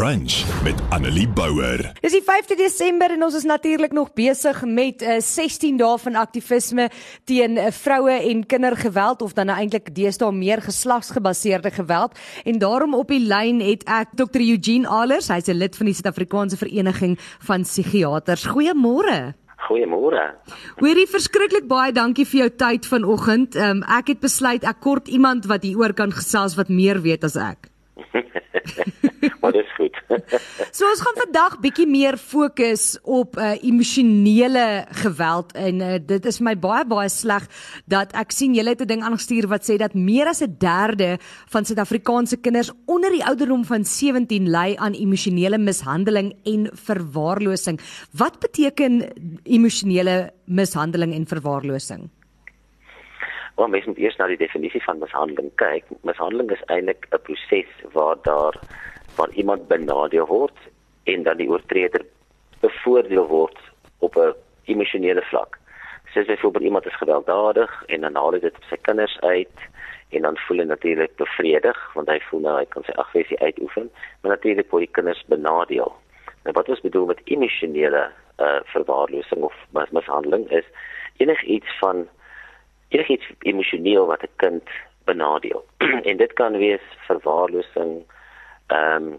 Brunch met Annelie Bouwer. Dis die 5de Desember en ons is natuurlik nog besig met 'n uh, 16 dae van aktivisme teen uh, vroue en kindergeweld of dan nou eintlik deesdae meer geslagsgebaseerde geweld. En daarom op die lyn het ek Dr Eugene Alers, hy's 'n lid van die Suid-Afrikaanse Vereniging van Psigiaters. Goeiemôre. Goeiemôre. Hoorie verskriklik baie dankie vir jou tyd vanoggend. Um, ek het besluit ek kort iemand wat hieroor kan gesels wat meer weet as ek. maar dit is goed. so ons gaan vandag bietjie meer fokus op uh, emosionele geweld en uh, dit is my baie baie sleg dat ek sien julle het 'n ding aangestuur wat sê dat meer as 'n derde van Suid-Afrikaanse kinders onder die ouderdom van 17 ly aan emosionele mishandeling en verwaarlosing. Wat beteken emosionele mishandeling en verwaarlosing? Wel, mens moet eers na die definisie van mishandeling kyk. Mishandeling is eintlik 'n proses waar daar waar iemand benadeel word en dan die oortreder bevoordeel word op 'n emosionele vlak. Soos byvoorbeeld iemand is gewelddadig en dan haal dit op sy kinders uit en dan voel hy natuurlik bevredig want hy voel nou hy kan sy aggressie uitoefen, maar natuurlik word die kinders benadeel. Nou wat ons bedoel met emosionele uh, verwaarlosing of mishandeling is enigiets van enigiets emosioneel wat 'n kind benadeel. en dit kan wees verwaarlosing, ehm um,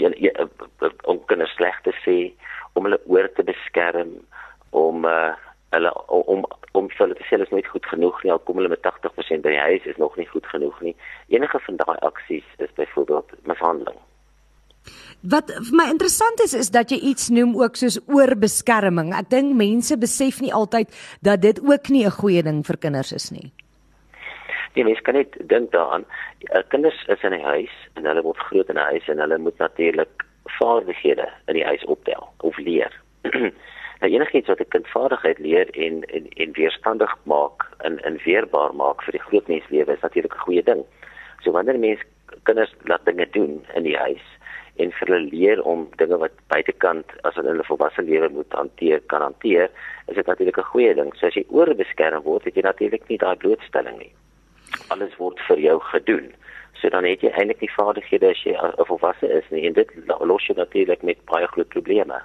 ja om kinders sleg te sê, om hulle oor te beskerm, om uh, hulle om om vir hulle te sê hulle is nooit goed genoeg nie, al kom hulle met 80% by die huis is nog nie goed genoeg nie. Enige van daai aksies is byvoorbeeld mishandeling. Wat vir my interessant is is dat jy iets noem ook soos oorbeskerming. Ek dink mense besef nie altyd dat dit ook nie 'n goeie ding vir kinders is nie. Die mens kan net dink daaraan. Uh, kinders is in die huis en hulle word groot in 'n huis en hulle moet natuurlik vaardighede in die huis optel of leer. nou enigiets wat 'n kind vaardigheid leer en en en weerstandig maak en en weerbaar maak vir die groot mens lewe is natuurlik 'n goeie ding. So wanneer mense kinders laat dinge doen in die huis en vir hulle leer om dinge wat buitekant as hulle hulle volwasse lewe moet hanteer kan hanteer, is dit natuurlik 'n goeie ding. So as jy oorbeskerm word, het jy natuurlik nie daai blootstelling nie alles word vir jou gedoen. So dan het jy eintlik nie vaardighede as jy 'n volwasse is nie en dit los jou natuurlik met baie groot probleme.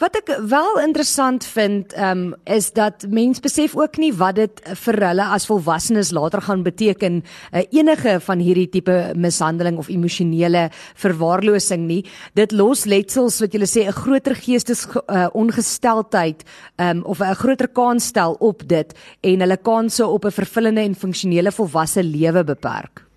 Wat ek wel interessant vind, ehm um, is dat mense besef ook nie wat dit vir hulle as volwassenes later gaan beteken uh, enige van hierdie tipe mishandeling of emosionele verwaarlosing nie. Dit los letsels wat jy sê 'n groter geestes uh, ongesteldheid ehm um, of 'n groter kans stel op dit en hulle kanse op 'n vervullende en funksionele volwasse lewe beperk.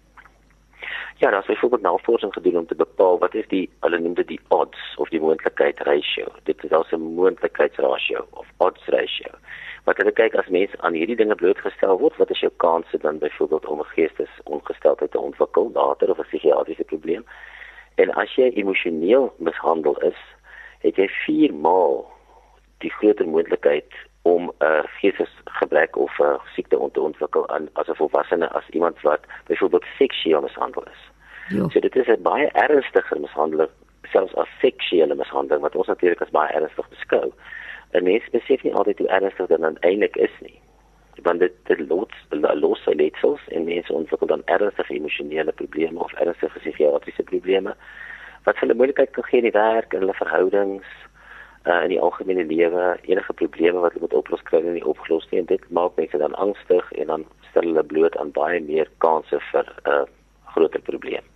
Ja, daar is byvoorbeeld navorsing gedoen om te bepaal wat is die hulle noem dit die odds of die moontlikheid ratio. Dit is also 'n moontlikheidsratio of odds ratio. Wat hulle kyk as mense aan hierdie dinge blootgestel word, wat is jou kanse dan byvoorbeeld om 'n geestesongesteldheid te ontwikkel later of 'n psigiatriese probleem? En as jy emosioneel mishandel is, het jy 4 maal die groter moontlikheid om 'n uh, geestesgebrek of 'n uh, siekte ont te ontwikkel aan as 'n volwassene as iemand wat byvoorbeeld seksueel mishandel is. Ja. So dit is 'n baie ernstige mishandeling, selfs as seksuele mishandeling wat ons natuurlik as baie ernstig beskou. En mense besef nie altyd hoe ernstig dit dan eintlik is nie. Want dit dit los los letsels en mense ontwikkel dan ernstige emosionele probleme of ernstige psigiatriese probleme wat hulle moeilikheid kan gee in die werk en hulle verhoudings uh, in die algemene lewe enige probleme wat hulle moet oplos kry en nie opgelos nie en dit maak mense dan angstig en dan stel hulle bloot aan baie meer kansse vir 'n uh, groter probleem.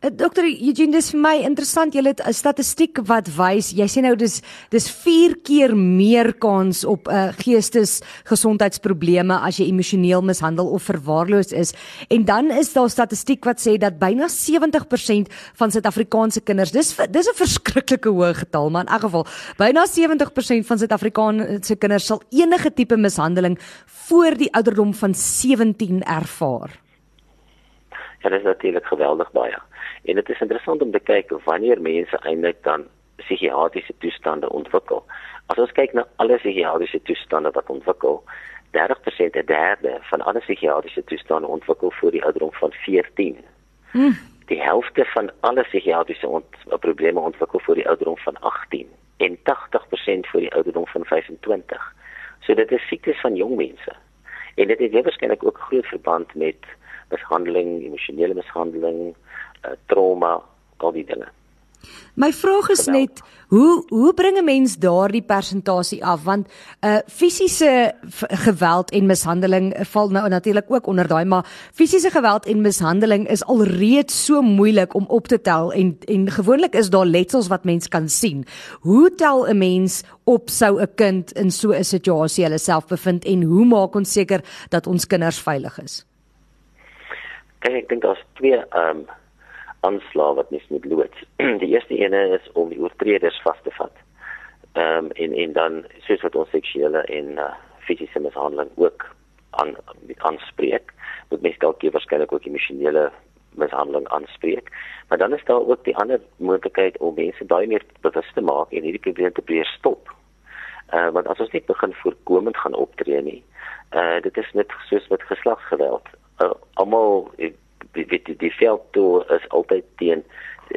Eh, Dokter Eugene, dis vir my interessant. Jy het 'n statistiek wat wys, jy sê nou dis dis 4 keer meer kans op 'n uh, eh, geestesgesondheidsprobleme as jy emosioneel mishandel of verwaarloos is. En dan is daar statistiek wat sê dat byna 70% van Suid-Afrikaanse kinders, dis dis 'n verskriklike hoë getal, maar in elk geval, byna 70% van Suid-Afrikaanse kinders sal enige tipe mishandeling voor die ouderdom van 17 ervaar. Ja, dit is natuurlik geweldig baie. En dit is interessant om te kyk wanneer mense eintlik dan psigiatriese toestande ontwikkel. As ons kyk na alle psigiatriese toestande wat ontwikkel, 30% 'n derde van alle psigiatriese toestande ontwikkel voor die ouderdom van 14. Hmm. Die helfte van alle psigiatriese ont probleme ontwikkel voor die ouderdom van 18 en 80% voor die ouderdom van 25. So dit is siektes van jong mense. En dit het waarskynlik ook groot verband met mishandeling, emosionele mishandeling, uh, trauma, al die dinge. My vraag is net hoe hoe bring 'n mens daardie persentasie af want 'n uh, fisiese geweld en mishandeling val nou natuurlik ook onder daai maar fisiese geweld en mishandeling is alreeds so moeilik om op te tel en en gewoonlik is daar letsels wat mens kan sien. Hoe tel 'n mens op sou 'n kind in so 'n situasie hulle self bevind en hoe maak ons seker dat ons kinders veilig is? Kyk, ek dink daar's twee ehm um aanslag wat mens moet loods. die eerste ene is om die oortreders vas te vat. Ehm um, en en dan soos wat ons seksuele en uh, fisiese mishandeling ook aan aanspreek, moet mens dalk hier waarskynlik ook emosionele mishandeling aanspreek. Maar dan is daar ook die ander moontlikheid om mense daai meer bewus te maak en hierdie probleem te probeer stop. Uh want as ons net begin voorkomend gaan optree nie, uh dit is net soos met geslagsgeweld. Uh, almal die die die, die veld toe is altyd teen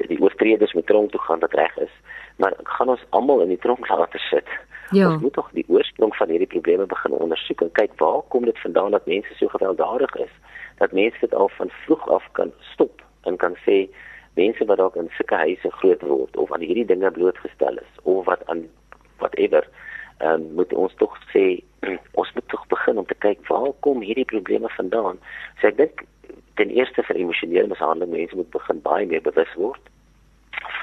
die oortreders met tronk toe gaan wat reg is maar gaan ons almal in die tronk laat sit ja. ons moet tog die oorsprong van hierdie probleme begin ondersoek en kyk waar kom dit vandaan dat mense so gewelddadig is dat mense dit al van vroeg af kan stop en kan sê mense wat dalk in sulke huise groot word of aan hierdie dinge blootgestel is of wat aan whatever um, moet ons tog sê ons moet tog begin om te kyk waar kom hierdie probleme vandaan so ek dink ten eerste vir emosionele mishandeling mense moet begin baie meer bewus word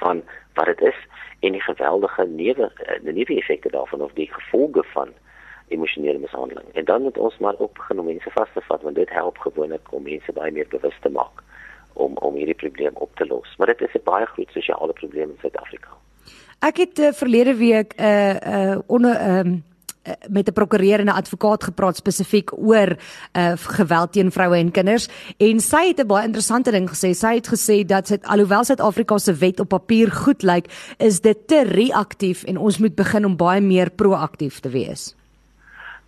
van wat dit is en die geweldige newe eh, die neeweffekte daarvan of die gevolge van emosionele mishandeling. En dan moet ons maar ook begin om mense vas te vat want dit help gewoonlik om mense baie meer bewus te maak om om hierdie probleem op te los. Maar dit is 'n baie groot sosiale probleem in Suid-Afrika. Ek het uh, verlede week 'n uh, uh, onder 'n um Eh, met 'n prokureur en 'n advokaat gepraat spesifiek oor uh, geweld teen vroue en kinders en sy het 'n baie interessante ding gesê. Sy het gesê dat sy alhoewel Suid-Afrika se wet op papier goed lyk, is dit te reaktief en ons moet begin om baie meer proaktief te wees.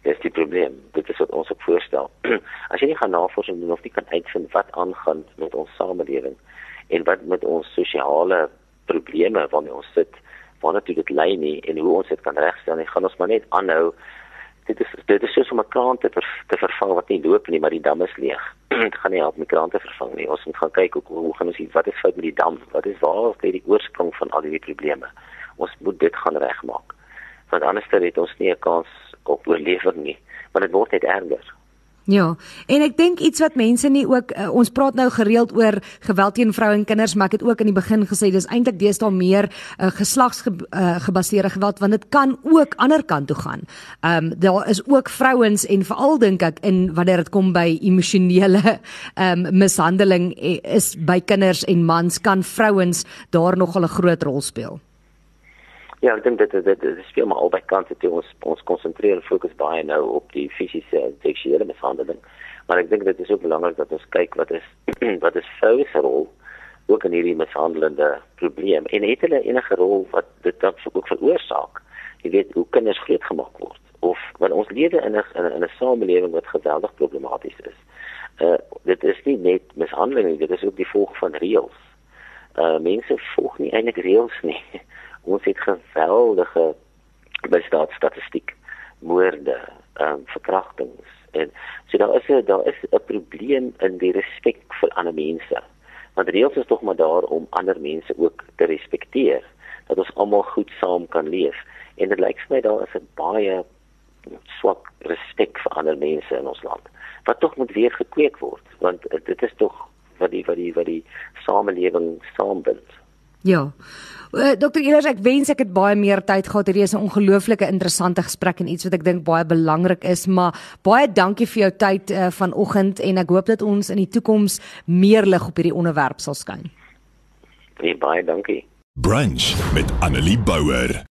Dis die probleem. Dit is wat ons op voorstel. As jy nie gaan navorsing doen of nie kan uitvind wat aangaan met ons samelewing en wat met ons sosiale probleme waarmee ons sit waarna toe dit lei nie en hoe ons dit kan regstel nie, gaan ons maar net aanhou. Dit is dit is soos om 'n kraan te, ver, te vervang wat nie loop nie, maar die dam is leeg. dit gaan nie help om die kraan te vervang nie. Ons moet gaan kyk hoe hoe gaan ons wat is fout met die dam? Wat is waar is die oorsprong van al die probleme? Ons moet dit gaan regmaak. Want anders het ons nie 'n kans op oorlewing nie, want dit word net erger. Ja, en ek dink iets wat mense nie ook uh, ons praat nou gereeld oor geweld teen vroue en kinders, maar ek het ook in die begin gesê dis eintlik deesdae meer uh, geslagsgebaseerde uh, geweld want dit kan ook ander kant toe gaan. Ehm um, daar is ook vrouens en veral dink ek in wanneer dit kom by emosionele ehm um, mishandeling eh, is by kinders en mans kan vrouens daar nog 'n groot rol speel. Ja, ek dink dit dit dit is veel maar albei kante toe ons ons konsentreer en fokus baie nou op die fisiese seksuele. Maar ek dink dit is ook belangrik dat ons kyk wat is wat is vroue se rol ook in hierdie mishandelende probleem en het hulle enige rol wat dit dan ook veroorsaak. Jy weet hoe kinders grootgemaak word of want ons lewe in 'n in 'n samelewing wat geweldig problematies is. Uh dit is nie net mishandeling nie, dit is ook die gevolg van reëls. Uh mense volg nie eintlik reëls nie. ons het geweldige misdaadstatistiek moorde ehm um, verkrachtings en so daar is 'n daar is 'n probleem in die respek vir ander mense. Want reëls is tog maar daar om ander mense ook te respekteer dat ons almal goed saam kan leef. En dit lyk vir my daar is 'n baie swak respek vir ander mense in ons land wat tog moet weer gekweek word. Want dit is tog wat die wat die wat die samelewing saambind Ja. Uh, eh, Dr. Elers, ek wens ek het baie meer tyd gehad. Hierdie is 'n ongelooflike interessante gesprek en iets wat ek dink baie belangrik is, maar baie dankie vir jou tyd uh, vanoggend en ek hoop dat ons in die toekoms meer lig op hierdie onderwerp sal skyn. Nee, baie dankie. Brunch met Annelie Bouwer.